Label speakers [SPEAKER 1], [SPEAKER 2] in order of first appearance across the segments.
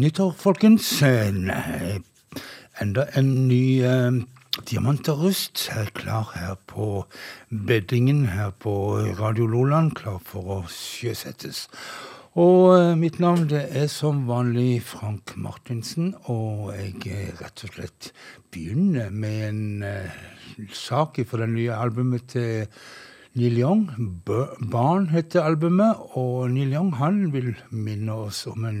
[SPEAKER 1] nyttår, folkens. Eh, enda en ny eh, Diamant og er klar her på beddingen her på Radio Loland, klar for å sjøsettes. Og eh, mitt navn det er som vanlig Frank Martinsen, og jeg rett og slett begynner med en eh, sak fra det nye albumet til Neil Young. Barn heter albumet, og Neil Young han vil minne oss om en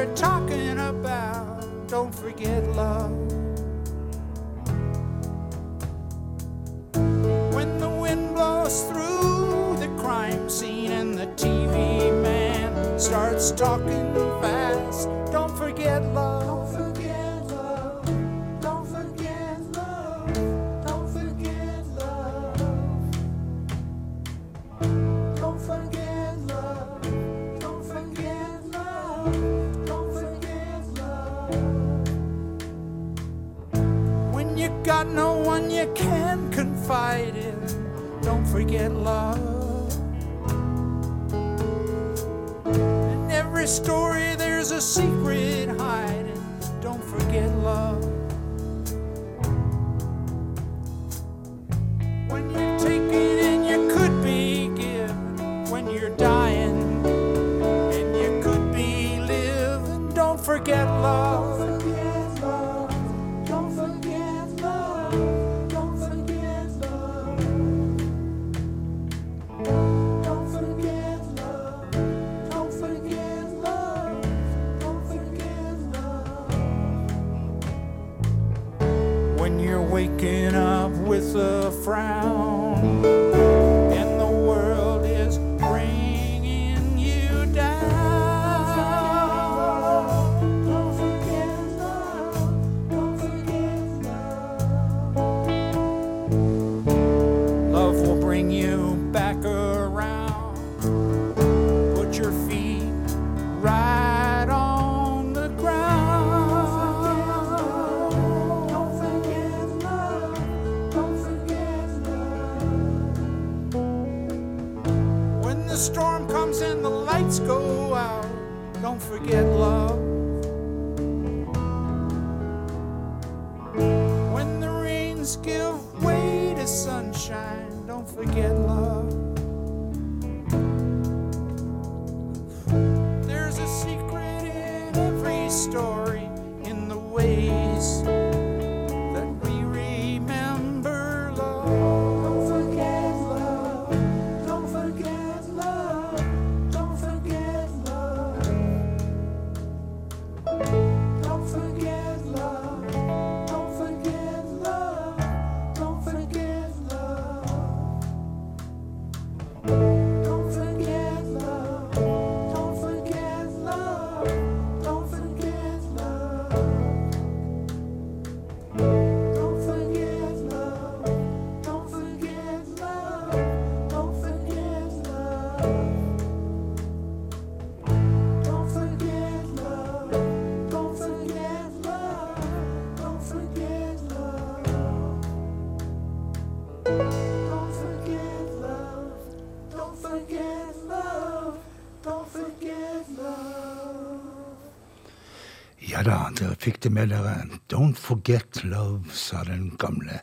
[SPEAKER 2] you're talking about. Don't forget love. When the wind blows through the crime scene and the TV man starts talking fast, don't forget love. love.
[SPEAKER 1] fikk det med dere. Don't forget love, sa den gamle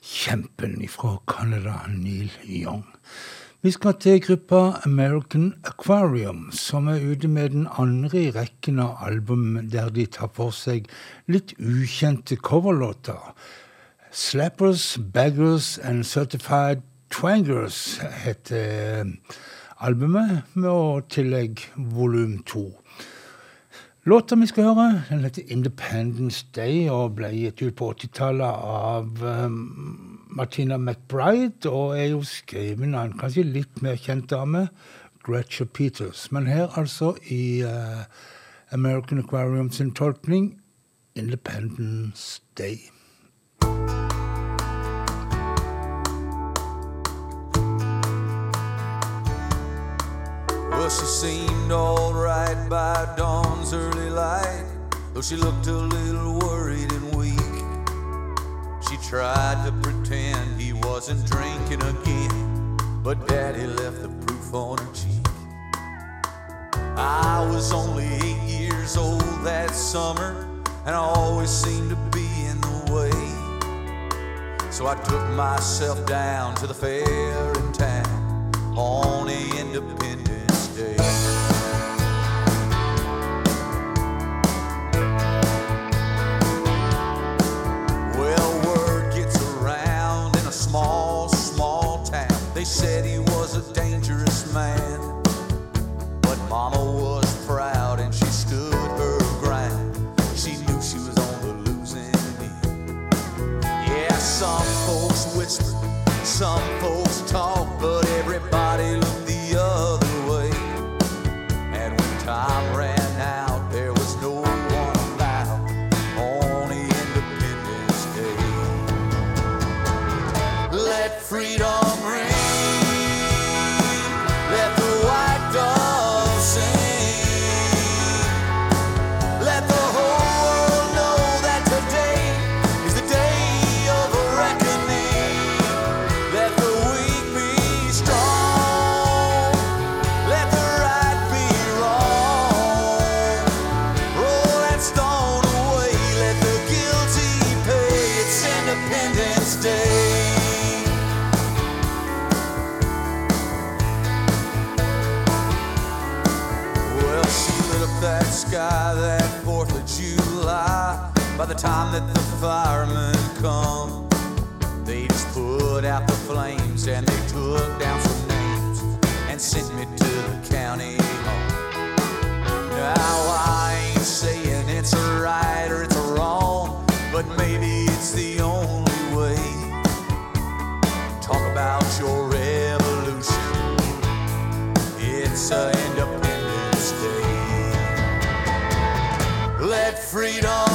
[SPEAKER 1] kjempen fra Canada, Neil Young. Vi skal til gruppa American Aquarium, som er ute med den andre i rekken av album der de tar for seg litt ukjente coverlåter. Slappers, Baggers and Certified Twangers heter albumet, med å tillegg volum to. Låta vi skal høre, den heter Independence Day og ble gitt ut på 80-tallet av um, Martina McBride, og er jo skrevet av en kanskje litt mer kjent dame, Gretchen Peters. Men her altså i uh, American Aquarium sin tolkning Independence Day.
[SPEAKER 3] She seemed all right by dawn's early light, though she looked a little worried and weak. She tried to pretend he wasn't drinking again, but Daddy left the proof on her cheek. I was only eight years old that summer, and I always seemed to be in the way. So I took myself down to the fair in town on Independence dangerous man. But Mama was proud and she stood her ground. She knew she was on the losing end. Yeah, some folks whisper, some folks talk, but sky that 4th of July. By the time that the firemen come, they just put out the flames and they took down some names and sent me to the county home. Now I freedom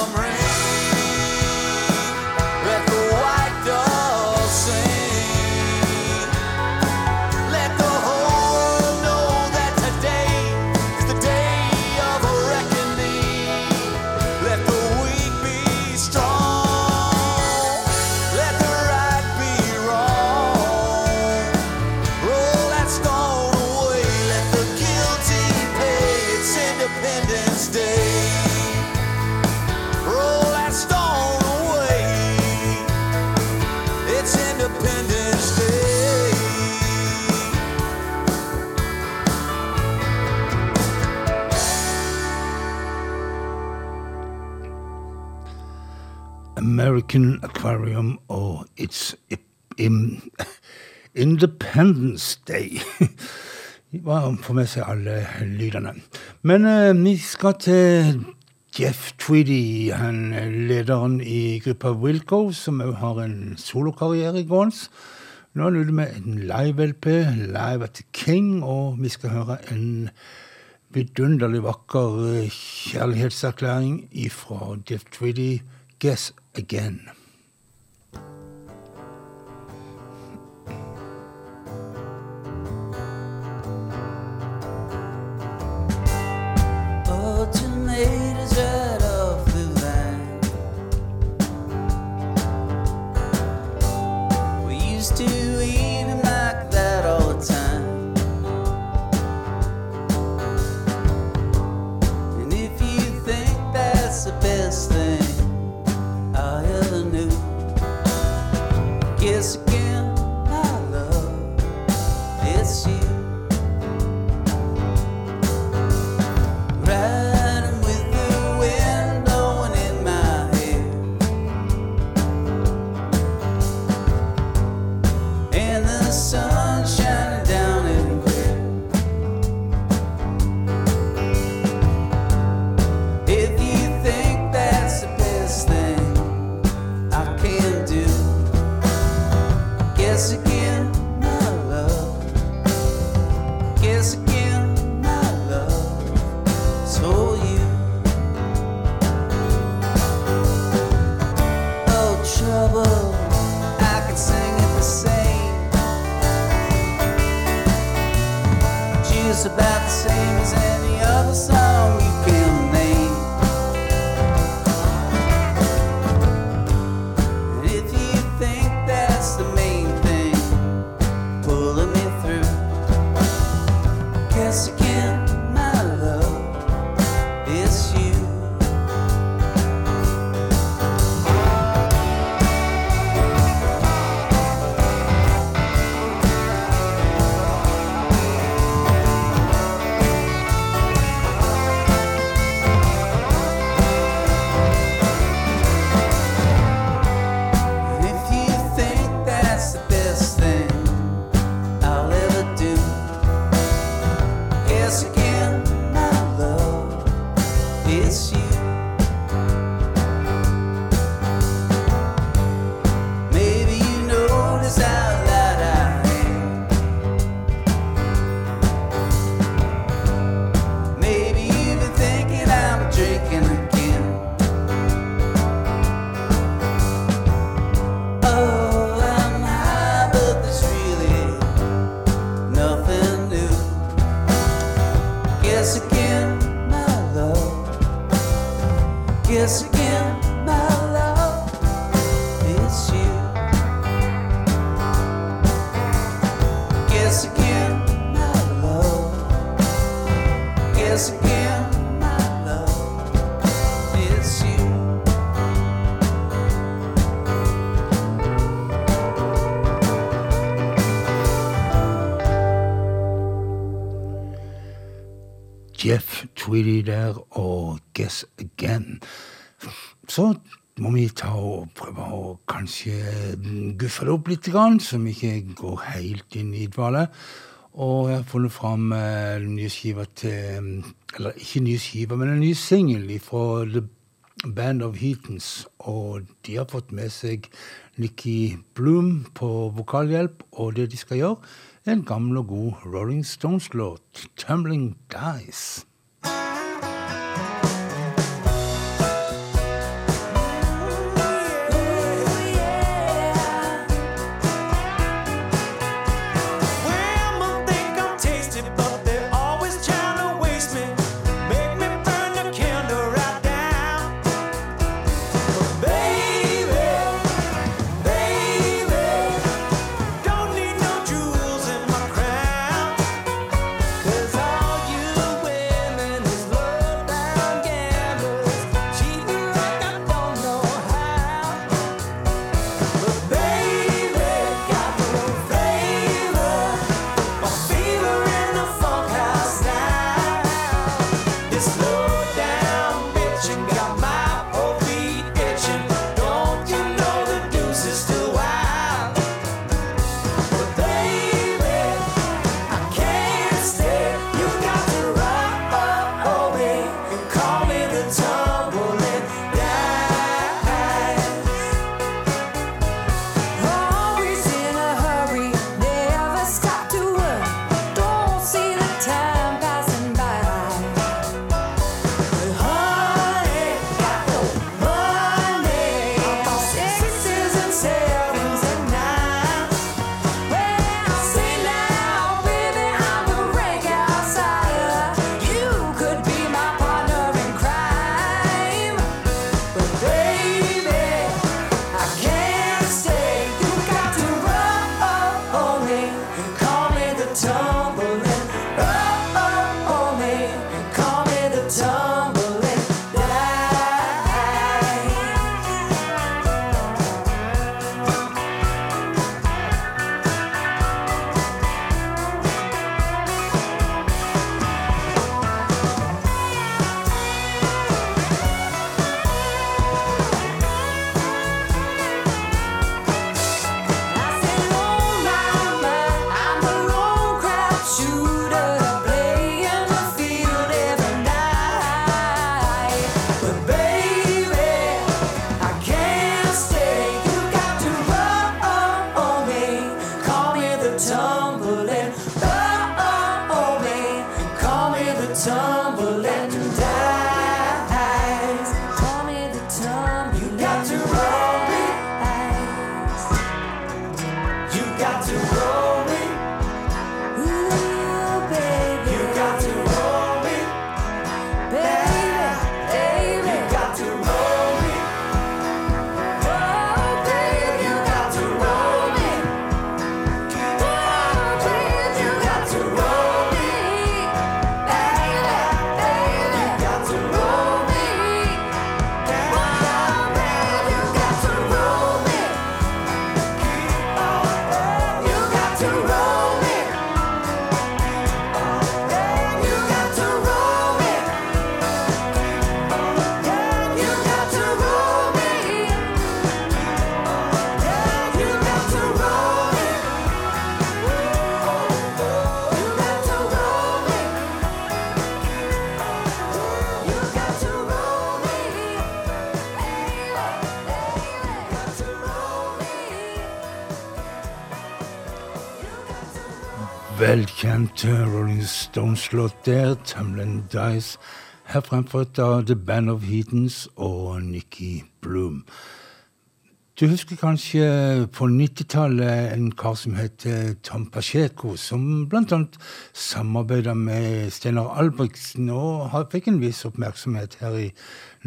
[SPEAKER 1] American Aquarium og It's Independence Day. Det var få med seg alle lydene. Men eh, vi skal til Jeff Tweedy, han er lederen i gruppa Wilco, som òg har en solokarriere i gående. Nå er han ute med en live-LP, Live at the King, og vi skal høre en vidunderlig vakker eh, kjærlighetserklæring fra Jeff Tweedy, Guess Again. Tweedy der og Guess Again. Så må vi ta og prøve å kanskje guffe det opp litt, så vi ikke går helt inn i dvale. Og jeg har funnet fram den nye skiva til Eller ikke nye skiva, men en ny singel fra The Band of Heatons. Og de har fått med seg Nikki Bloom på vokalhjelp, og det de skal gjøre, er en gammel og god Rolling Stones-låt, 'Tumbling Dice'. Stones-låt der, Tamlin Dice, her fremført av The Band of Heatons og Nikki Bloom. Du husker kanskje på 90-tallet en kar som heter Tom Pacheco, som annet samarbeida med Steinar Albrigtsen og fikk en viss oppmerksomhet her i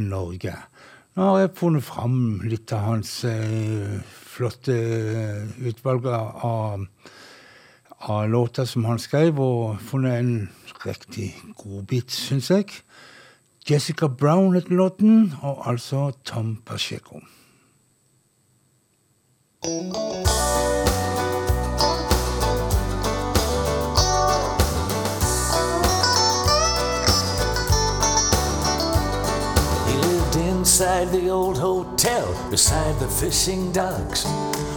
[SPEAKER 1] Norge. Nå har jeg funnet fram litt av hans eh, flotte utvalg av av låter som han skrev, og funnet en riktig godbit, syns jeg. Jessica Brown heter låten, og altså Tom Pacheco.
[SPEAKER 4] He inside the old hotel beside the fishing docks,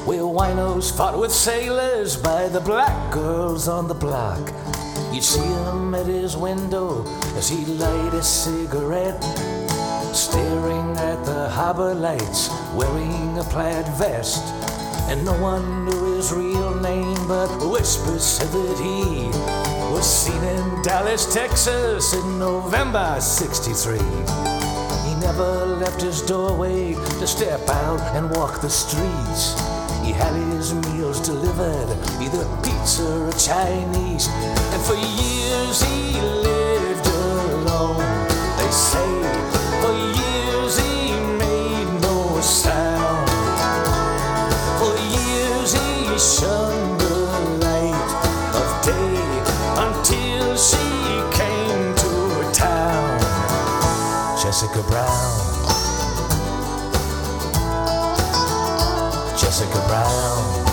[SPEAKER 4] where winos fought with sailors by the black girls on the block. You'd see him at his window as he light a cigarette, staring at the harbor lights, wearing a plaid vest. And no one knew his real name, but whispers said that he was seen in Dallas, Texas in November 63. Never left his doorway to step out and walk the streets. He had his meals delivered, either pizza or Chinese. And for years he lived alone. They say Brown.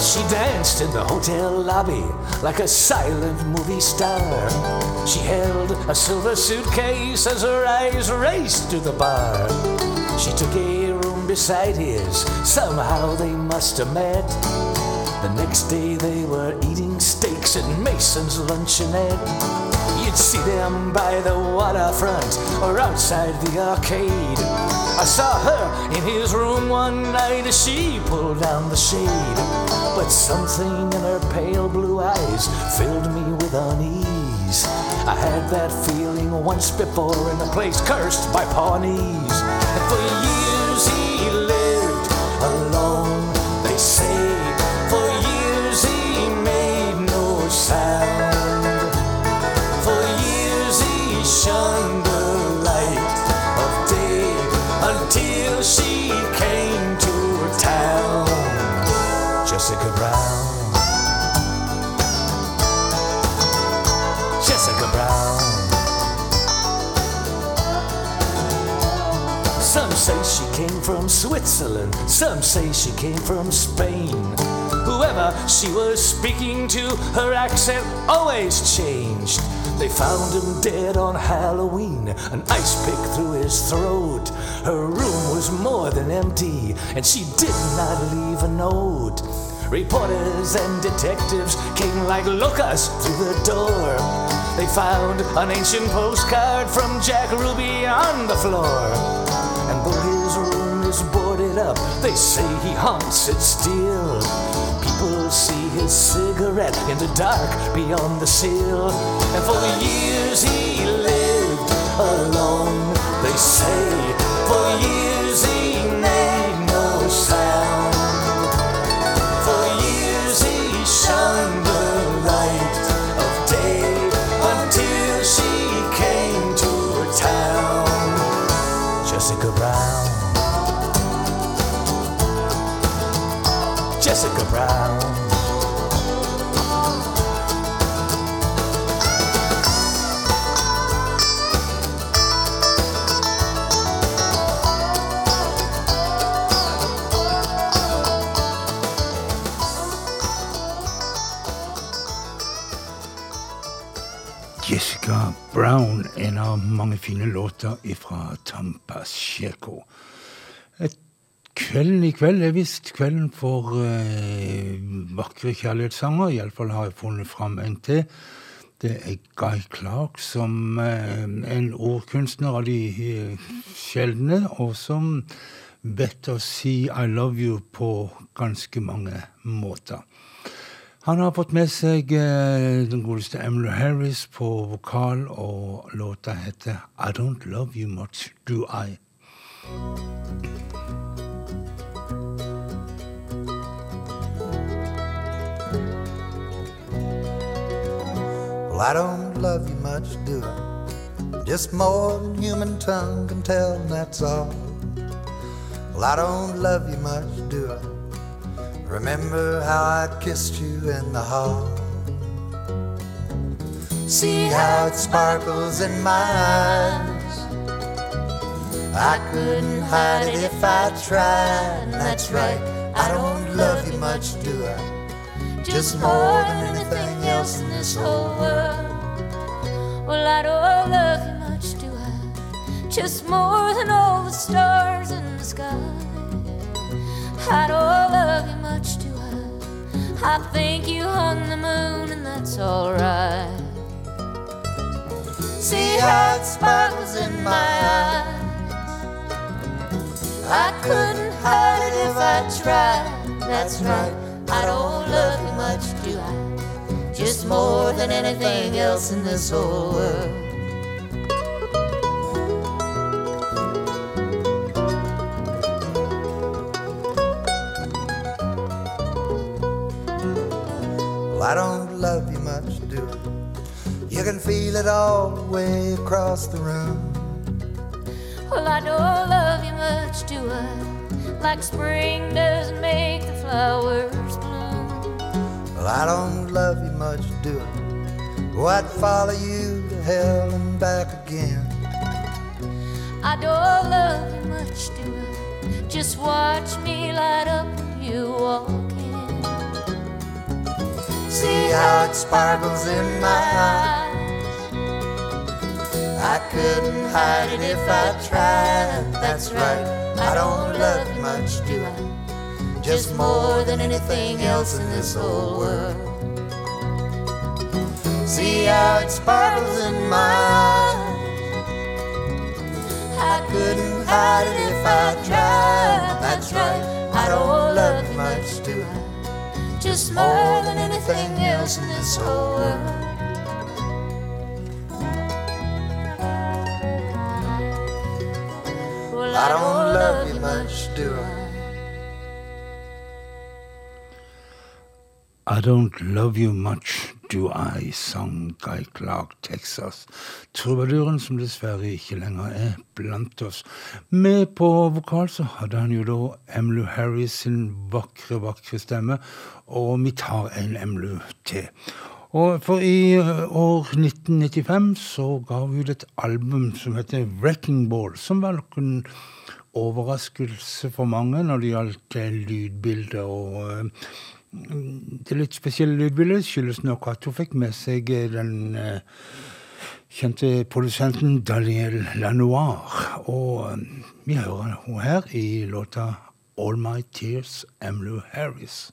[SPEAKER 4] She danced in the hotel lobby like a silent movie star. She held a silver suitcase as her eyes raced to the bar. She took a room beside his, somehow they must have met. The next day they were eating steaks at Mason's luncheonette. You'd see them by the waterfront or outside the arcade. I saw her in his room one night as she pulled down the shade. But something in her pale blue eyes filled me with unease. I had that feeling once before in a place cursed by Pawnees. And for years he lived alone, from Switzerland, some say she came from Spain. Whoever she was speaking to, her accent always changed. They found him dead on Halloween, an ice pick through his throat. Her room was more than empty, and she did not leave a note. Reporters and detectives came like locusts through the door. They found an ancient postcard from Jack Ruby on the floor. And though his boarded up, they say he haunts it still. People see his cigarette in the dark beyond the sill. And for years he lived alone, they say. For years he Brown,
[SPEAKER 1] mange fine låter fra Tampas Pacheco. Kvelden i kveld er visst kvelden for eh, vakre kjærlighetssanger. Iallfall har jeg funnet fram en til. Det er Guy Clark, som eh, en ordkunstner av de eh, sjeldne, og som bedt å si I love you på ganske mange måter. Han har fått med seg eh, den godeste Emmylou Harris på vokal, og låta heter I Don't Love You Much Do I.
[SPEAKER 5] Well, I don't love you much, do I? Just more than human tongue can tell, and that's all. Well, I don't love you much, do I? Remember how I kissed you in the hall? See how it sparkles in my eyes. I couldn't hide it if I tried, and that's right. I don't love you much, do I? Just more than anything else in this whole world.
[SPEAKER 6] Well, I don't love you much, do I? Just more than all the stars in the sky. I don't love you much, do I? I think you hung the moon, and that's alright.
[SPEAKER 5] See how it sparkles in my eyes.
[SPEAKER 6] I couldn't hide it if I tried. That's right. I don't love you much, do I? Just more than anything else in this whole world.
[SPEAKER 5] I don't love you much, do I? You can feel it all the way across the room.
[SPEAKER 6] Well, I don't love you much, do I? Like spring doesn't make the flowers bloom.
[SPEAKER 5] Well, I don't love you much, do I? Oh, I'd follow you to hell and back again.
[SPEAKER 6] I don't love you much, do I? Just watch me light up when you walk.
[SPEAKER 5] See how it sparkles in my eyes. I couldn't hide it if I tried. That's right. I don't love much, do I? Just more than anything else in this whole world. See how it sparkles in my eyes. I couldn't hide it if I tried. That's right. I don't love much, do I?
[SPEAKER 6] Just more than anything else in this whole world. Well,
[SPEAKER 5] I don't love you much, do I?
[SPEAKER 1] I Don't Love You Much Do I, sang Guy Clark, Texas. Trubaduren som dessverre ikke lenger er blant oss. Med på vokal så hadde han jo da Emlu Harris sin vakre, vakre stemme, og vi tar en Emlu til. Og for i år 1995 så ga vi ut et album som heter Wrecking Ball, som var noen overraskelse for mange når det gjaldt lydbilde og eh, det litt spesielle lydbildet skyldes nok at hun fikk med seg eh, den eh, kjente produsenten Daniel Lanoir. Og eh, vi hører henne her i låta All My Tears, Emily Harris.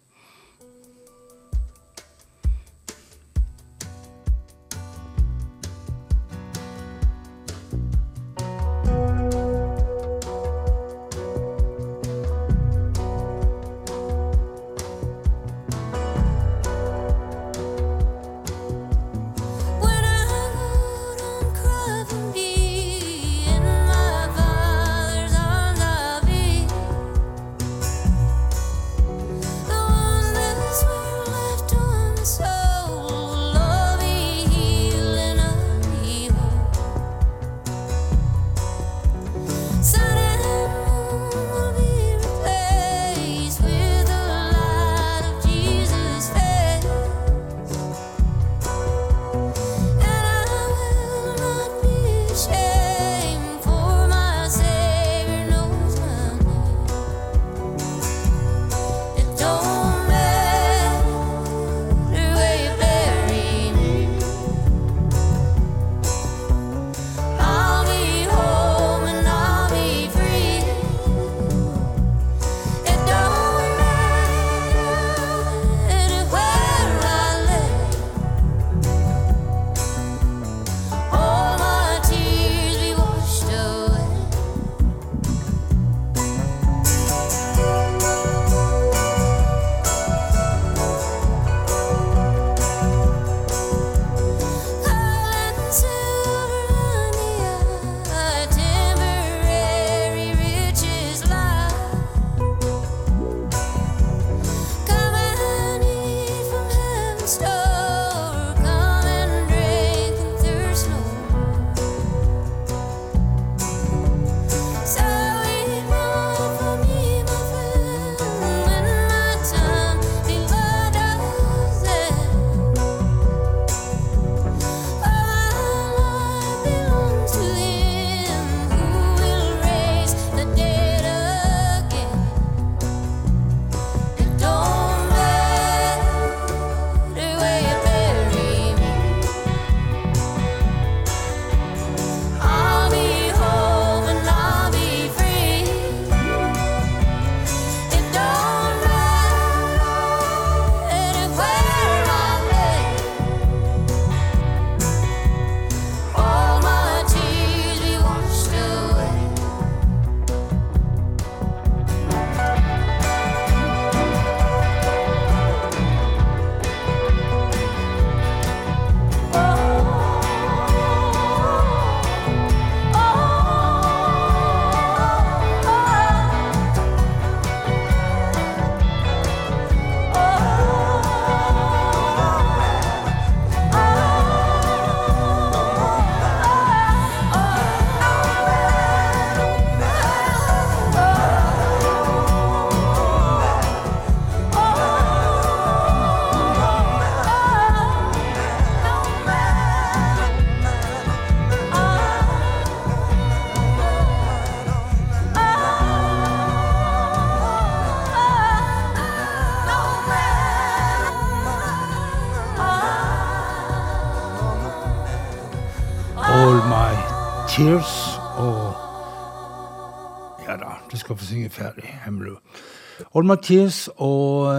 [SPEAKER 1] Old Mathias og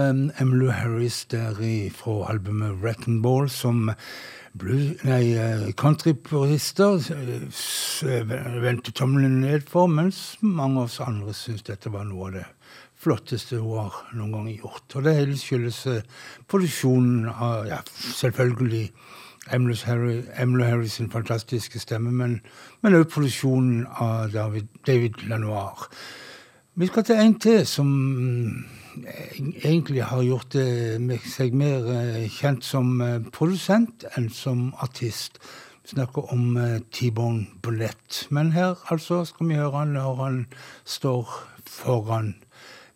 [SPEAKER 1] Emmylou Harris der fra albumet Wrecking Ball som eh, countrypurister eh, eh, vendte tommelen ned for, mens mange av oss andre syntes dette var noe av det flotteste hun har noen gang gjort. Og det hele skyldes produksjonen av ja, selvfølgelig Emmylou Harris, Harris sin fantastiske stemme, men òg produksjonen av David, David Lanoir. Vi skal til en til som eh, egentlig har gjort seg mer eh, kjent som eh, produsent enn som artist. Vi snakker om eh, T-Bone Bullett. Men her altså skal vi høre han når han står foran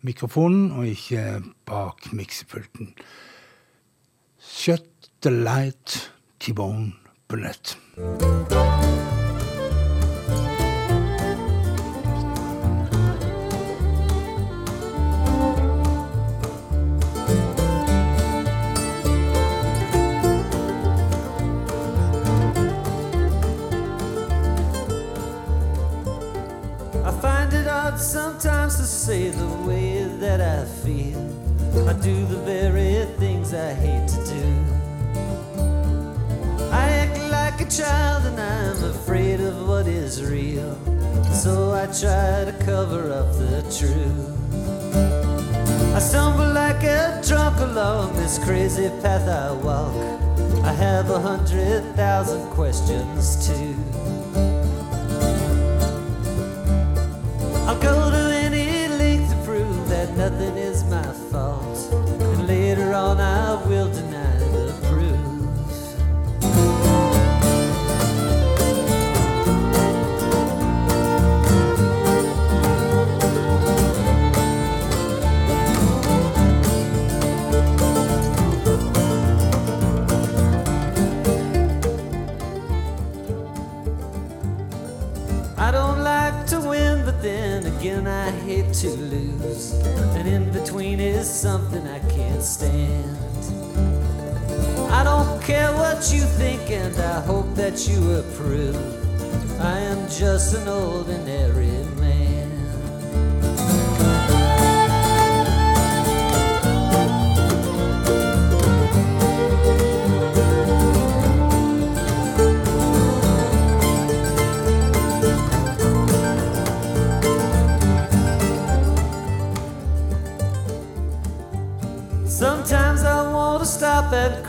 [SPEAKER 1] mikrofonen og ikke bak miksepulten. Shut the light, T-Bone Burnett.
[SPEAKER 7] That I feel. I do the very things I hate to do. I act like a child and I'm afraid of what is real. So I try to cover up the truth. I stumble like a drunk along this crazy path I walk. I have a hundred thousand questions too. Then again I hate to lose. And in between is something I can't stand. I don't care what you think, and I hope that you approve. I am just an ordinary man.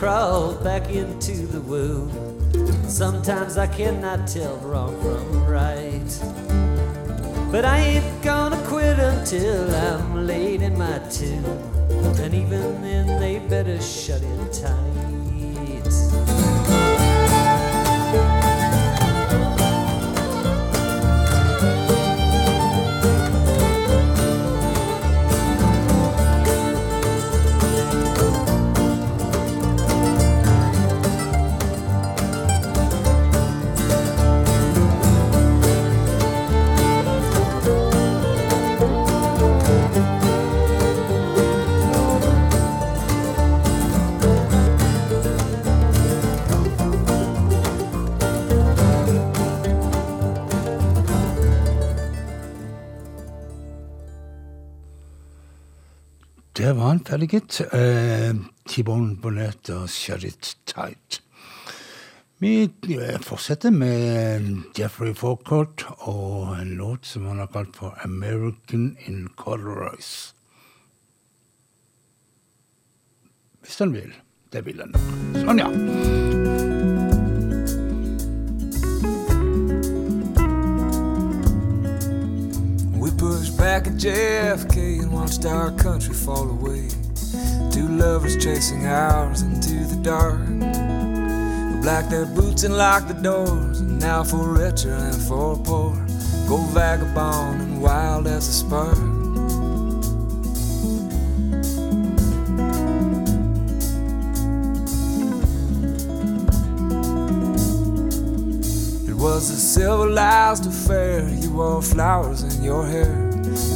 [SPEAKER 7] Crawl back into the womb. Sometimes I cannot tell wrong from right. But I ain't gonna quit until I'm laid in my tomb. And even then, they better shut it tight.
[SPEAKER 1] Der var han ferdig, gitt. Eh, T-Bone Bonnet og Shut It Tight. Vi eh, fortsetter med Jeffrey Forcourt og en låt som han har kalt for American in Colorize'. Hvis han vil. Det vil han nok. Sånn, ja.
[SPEAKER 8] We pushed back at JFK and watched our country fall away. Two lovers chasing ours into the dark. We blacked their boots and locked the doors. And now for richer and for poor, go vagabond and wild as a spark. was a civilized affair. You wore flowers in your hair,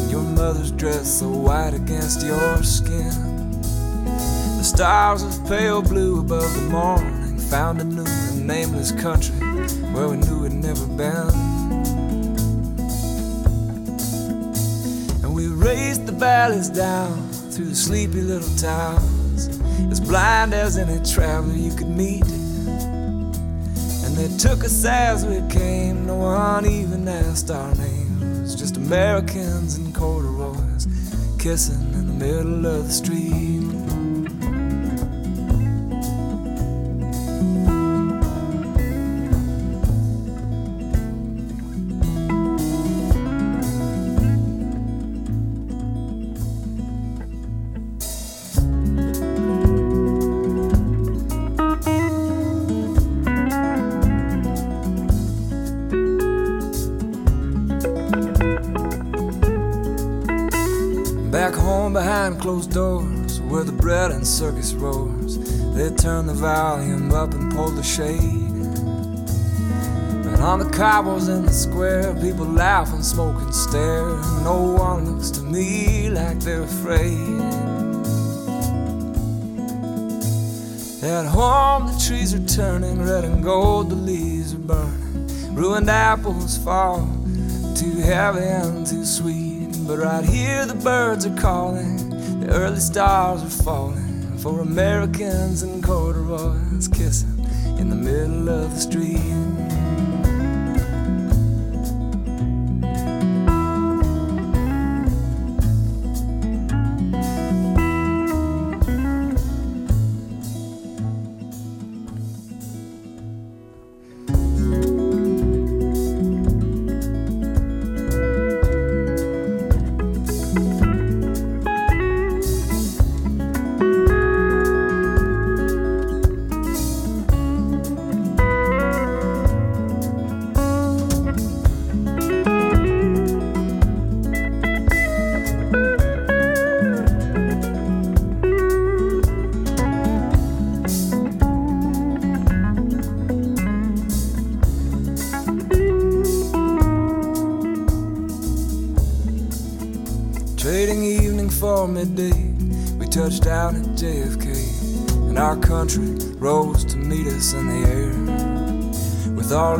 [SPEAKER 8] your mother's dress so white against your skin. The stars of pale blue above the morning found a new and nameless country where we knew we'd never been. And we raised the valleys down through the sleepy little towns, as blind as any traveler you could meet. They took us as we came, no one even asked our names. Just Americans in corduroys kissing in the middle of the street. The volume up and pull the shade. And on the cobbles in the square, people laugh and smoke and stare. No one looks to me like they're afraid. At home, the trees are turning red and gold, the leaves are burning. Ruined apples fall, too heavy and too sweet. But right here, the birds are calling, the early stars are falling for Americans and corduroys kissing in the middle of the street.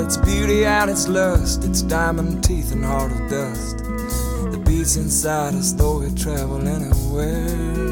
[SPEAKER 8] Its beauty and its lust, its diamond teeth and heart of dust, the beats inside us, though we travel anywhere.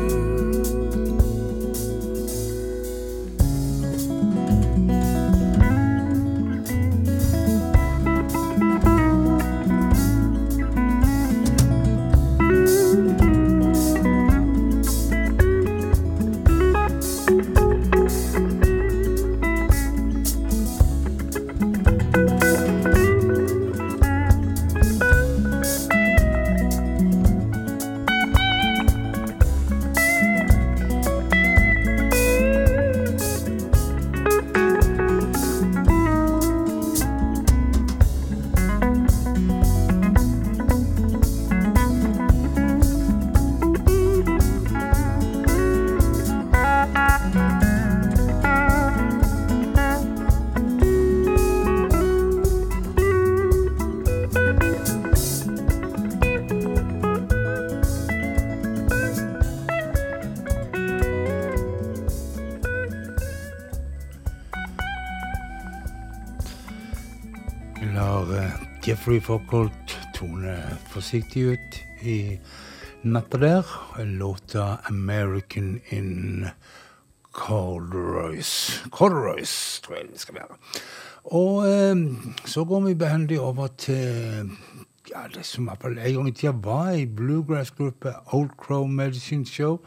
[SPEAKER 1] Lar eh, Jeffrey Fockholt tone forsiktig ut i natta der. Låta 'American in Corduroys'. Corduroys, tror jeg det skal være. Og eh, så går vi behendig over til ja, det som i hvert fall en gang i tida var ei bluegrass-gruppe, Old Crow Medicine Show.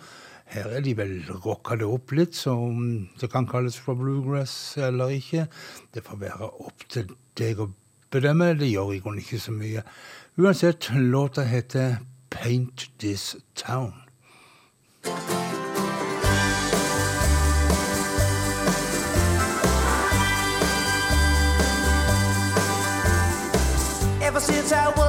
[SPEAKER 1] Her er de vel rocka det opp litt, så det kan kalles for bluegrass eller ikke, det får være opp til deg å bedømme. Det gjør i grunnen ikke så mye. Uansett, låta heter Paint This Town.
[SPEAKER 7] Ever since I was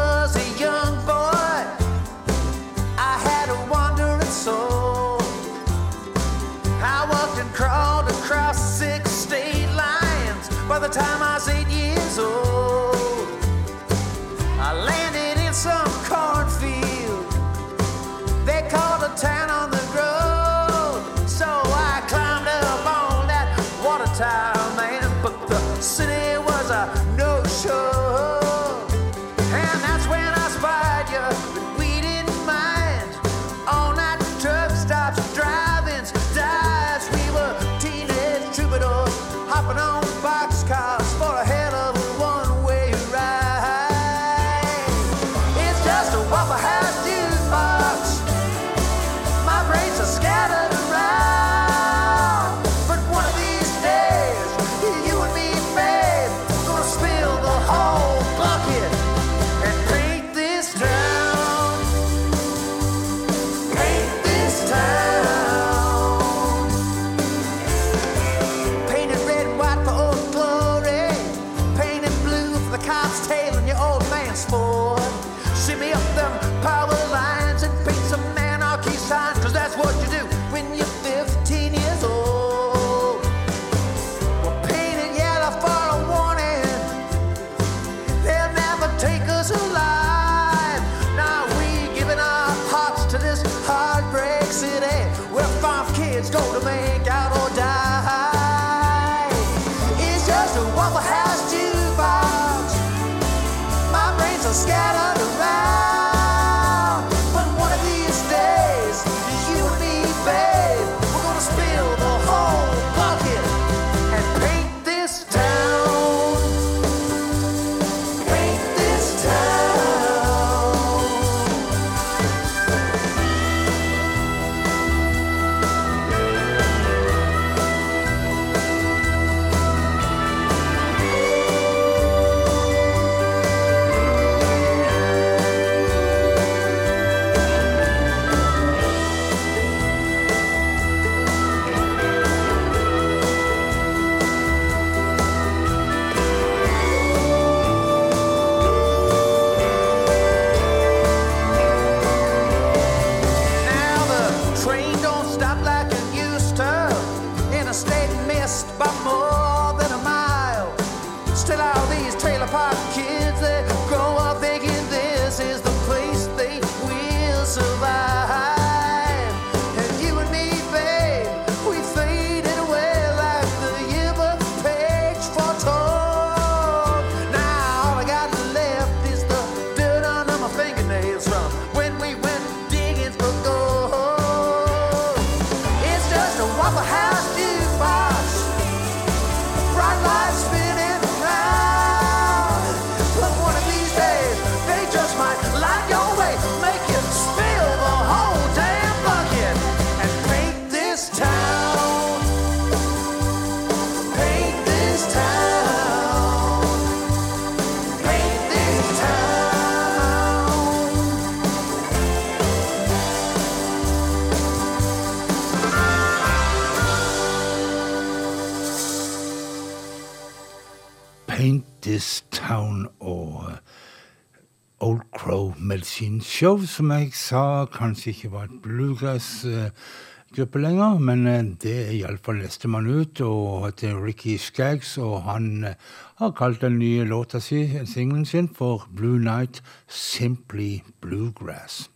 [SPEAKER 7] Show,
[SPEAKER 1] som jeg sa kanskje ikke var et bluegrass-gruppe lenger, men eh, det iallfall man ut, og heter Ricky Skaggs, og han eh, har kalt den nye låta si, singelen sin, for Blue Night Simply Bluegrass.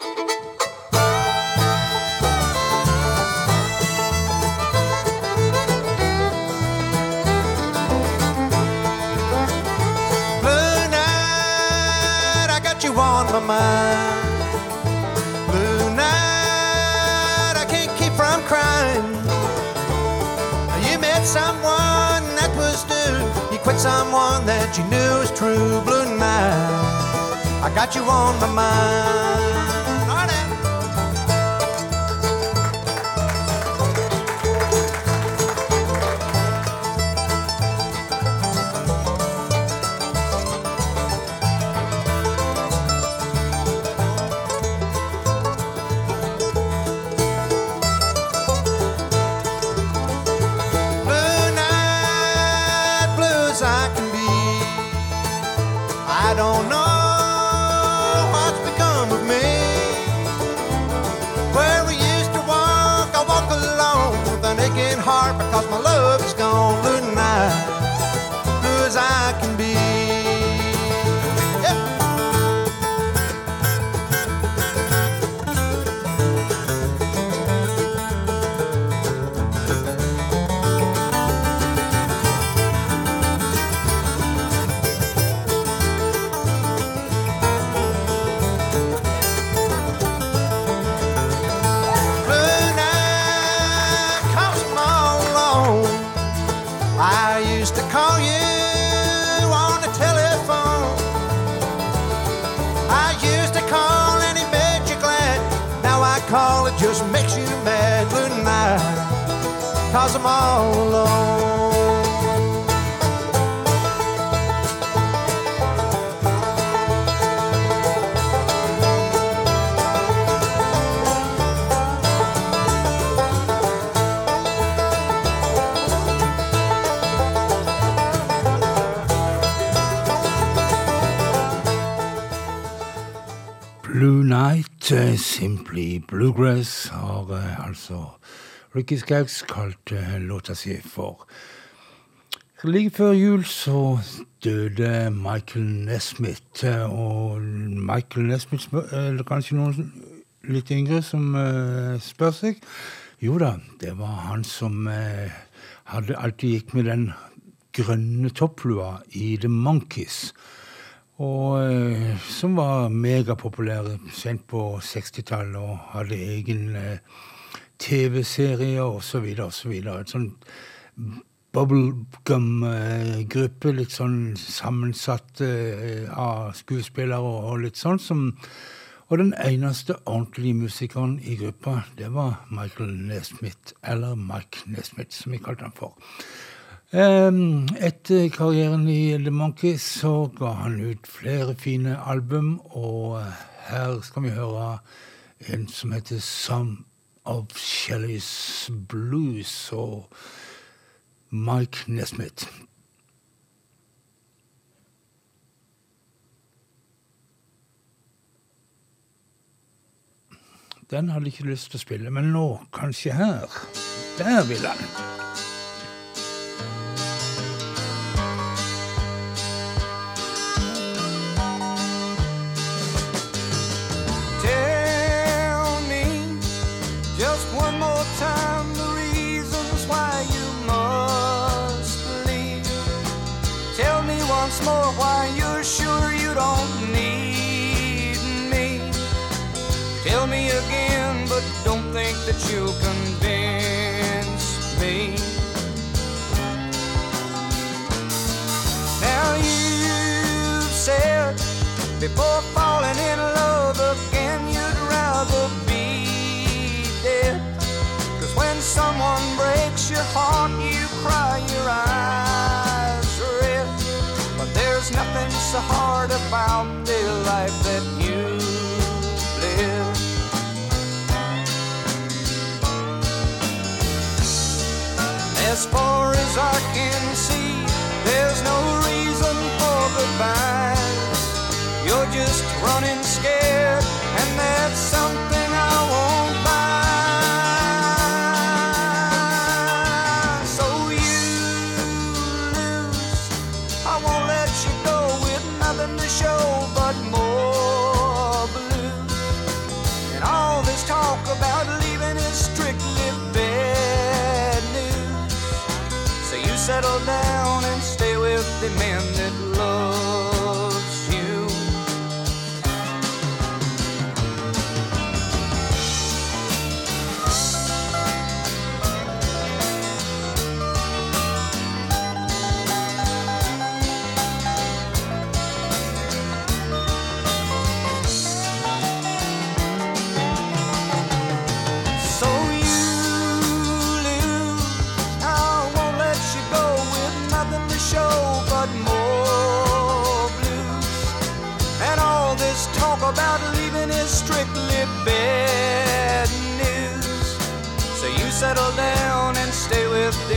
[SPEAKER 5] Blue mind. Blue night, I can't keep from crying. You met someone that was new. You quit someone that you knew was true. Blue night, I got you on my mind.
[SPEAKER 1] Simply Bluegrass, har eh, altså Ricky Skaggs kalt eh, låta si for. Like før jul så døde Michael Nesmith, eh, og Michael Nesmith er det kanskje noen litt yngre som spør seg. Jo da, det var han som hadde alltid gikk med den grønne topplua i The Monkees. Og eh, som var megapopulære sent på 60-tallet og hadde egen eh, TV-serie osv. osv. Et sånn bubblegum-gruppe, litt sånn sammensatt eh, av skuespillere og litt sånn som og den eneste ordentlige musikeren i gruppa, det var Michael Nesmith, eller Mike Nesmith, som vi kalte han for. Ehm, Etter karrieren i The Monkey så ga han ut flere fine album, og her skal vi høre en som heter Some of Shellys Blues, og Mike Nesmith. Den hadde ikke lyst til å spille, men nå, kanskje her. Der vil han.
[SPEAKER 9] More why you're sure you don't need me. Tell me again, but don't think that you'll convince me. Now you've said before falling in love again, you'd rather be dead. Cause when someone breaks your heart, you cry your eyes so hard about the life that you live. As far as I can see, there's no reason for goodbyes. You're just running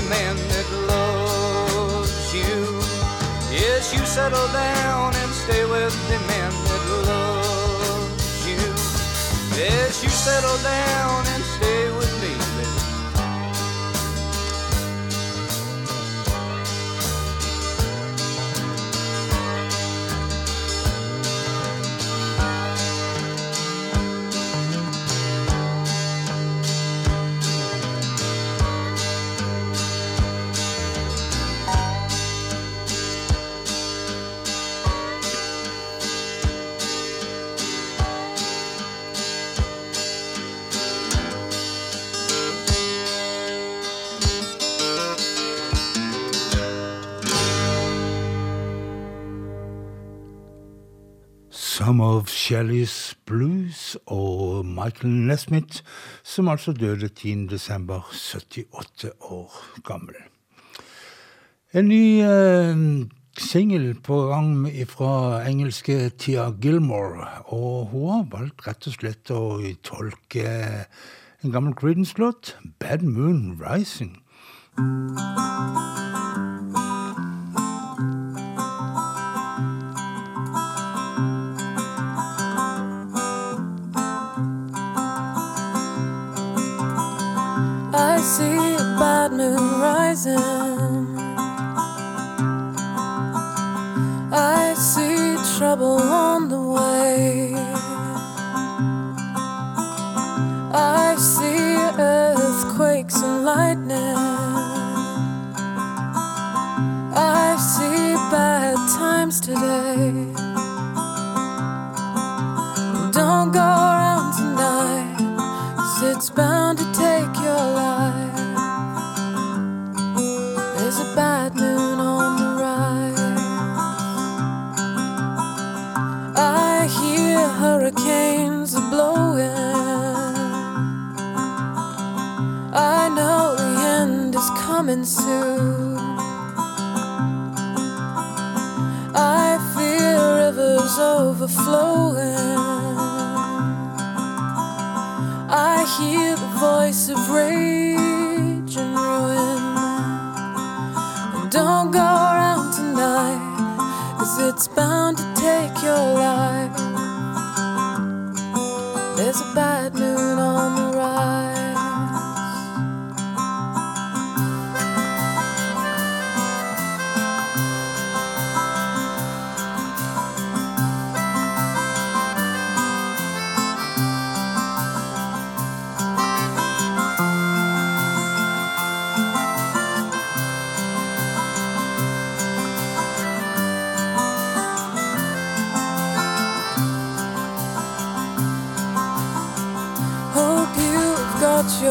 [SPEAKER 9] man that loves you. Yes, you settle down and stay with the man that loves you. Yes, you settle down
[SPEAKER 1] Some of Shelley's Blues og Michael Nesmith, som altså døde 10. desember, 78 år gammel. En ny eh, singel på gang fra engelske Tia Gilmore, og hun har valgt rett og slett å tolke en gammel Creedence-låt, Bad Moon Rising.
[SPEAKER 10] see a bad moon rising. I see trouble on the way. I see earthquakes and lightning. I see bad times today. Don't go around tonight, cause it's bound to coming soon. I feel rivers overflowing. I hear the voice of rage and ruin. And don't go around tonight, cause it's bound to take your life. There's a bad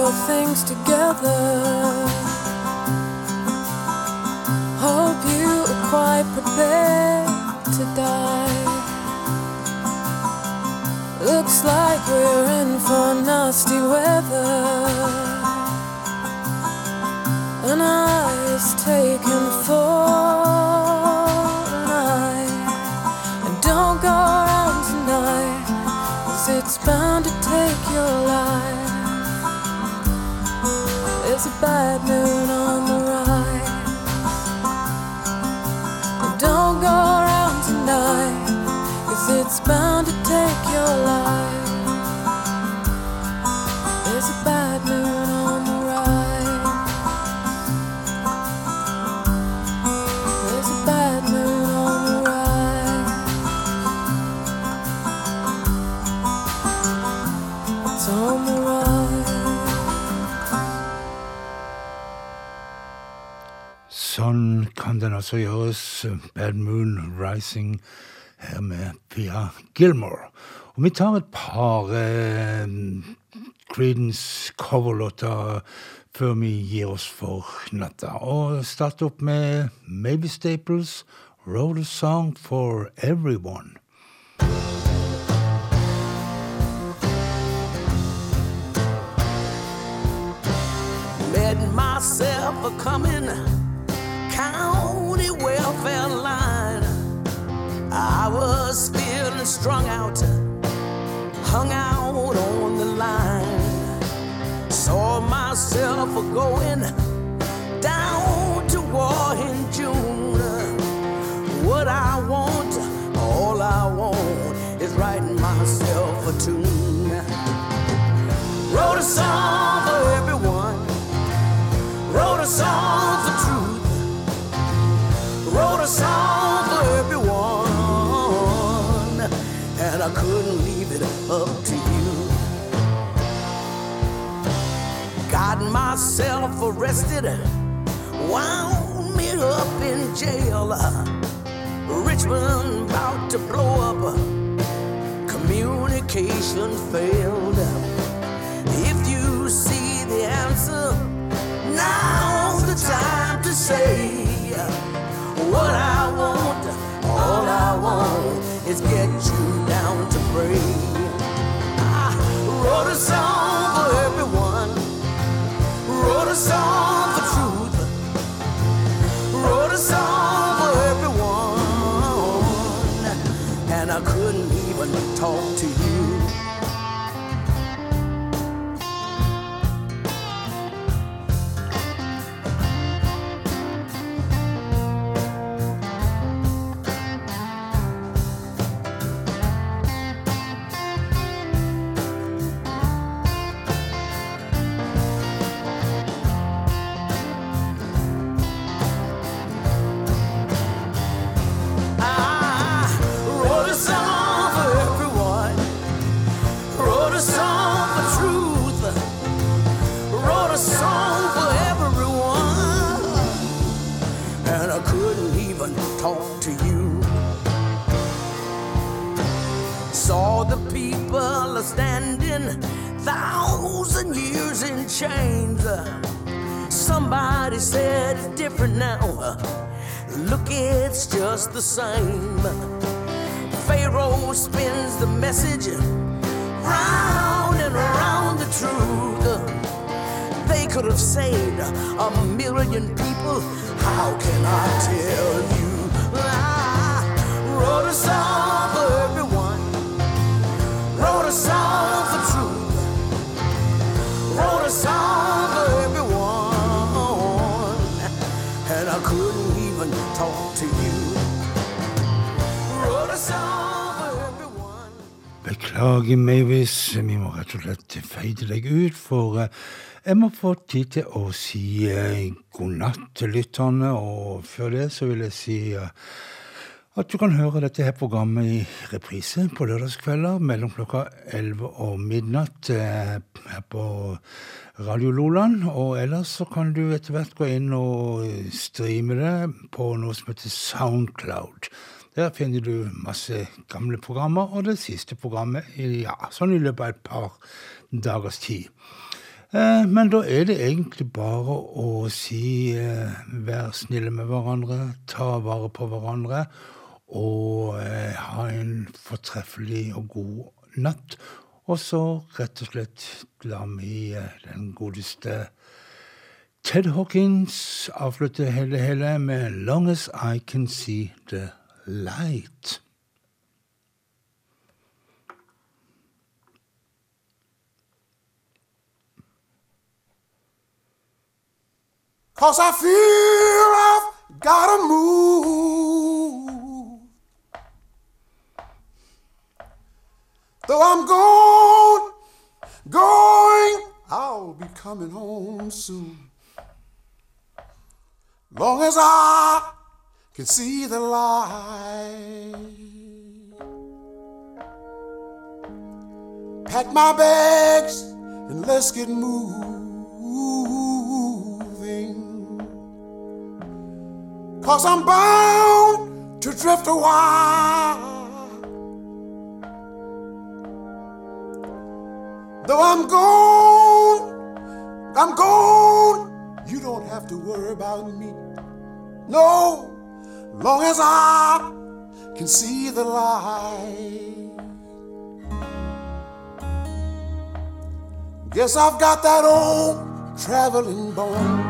[SPEAKER 10] your things together. Hope you are quite prepared to die. Looks like we're in for nasty weather. An eye is taken for bad moon
[SPEAKER 1] Sånn kan den altså gjøres. Bad Moon Rising her med Pia Gilmore. Og vi tar et par eh, Creedence coverlåter før vi gir oss for natta. Og starter opp med Maybe Staples, Wrote a Song for Everyone.
[SPEAKER 4] Met myself a coming welfare line. I was feeling strung out, hung out on the line. Saw myself going down to war in June. What I want, all I want, is writing myself a tune. Wrote a song for everyone. Wrote a song I couldn't leave it up to you. Got myself arrested. Wound me up in jail. Richmond about to blow up. Communication failed. If you see the answer, now's the time to say what I want. All I want is get you down to pray. I wrote a song for everyone. Wrote a song for truth. Wrote a song for everyone. And I couldn't even talk to you.
[SPEAKER 1] Vi må rett og slett feide deg ut, for eh, jeg må få tid til å si eh, god natt til lytterne, og før det så vil jeg si eh, at du kan høre dette her programmet i reprise på lørdagskvelder mellom klokka 11 og midnatt her på Radio Loland. Og ellers så kan du etter hvert gå inn og streame det på noe som heter Soundcloud. Der finner du masse gamle programmer, og det siste programmet ja, sånn i løpet av et par dagers tid. Eh, Men da er det egentlig bare å si eh, vær snille med hverandre, ta vare på hverandre, og eh, ha en fortreffelig og god natt. Og så rett og slett la vi den godeste Ted Hawkins avslutte hele hele med 'Long as I can see the light'.
[SPEAKER 11] Cause I feel I've gotta move. Though I'm gone, going, I'll be coming home soon. Long as I can see the light. Pack my bags and let's get moving. Cause I'm bound to drift a while. Though I'm gone, I'm gone. You don't have to worry about me. No, long as I can see the light. Guess I've got that old traveling bone.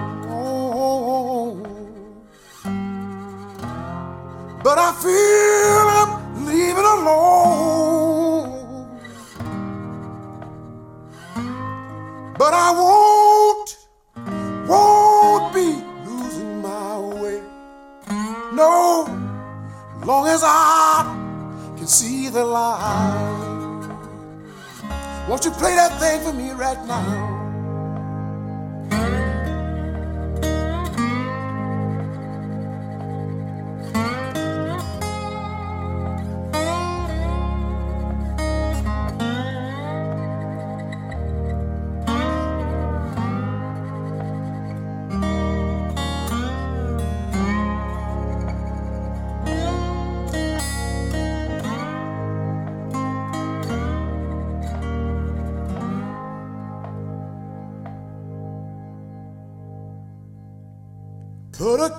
[SPEAKER 11] But I feel I'm leaving alone. You play that thing for me right now?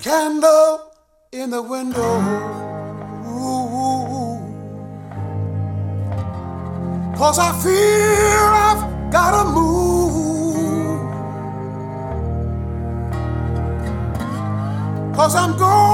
[SPEAKER 11] Candle in the window. Cause I feel I've gotta move. Cause I'm going,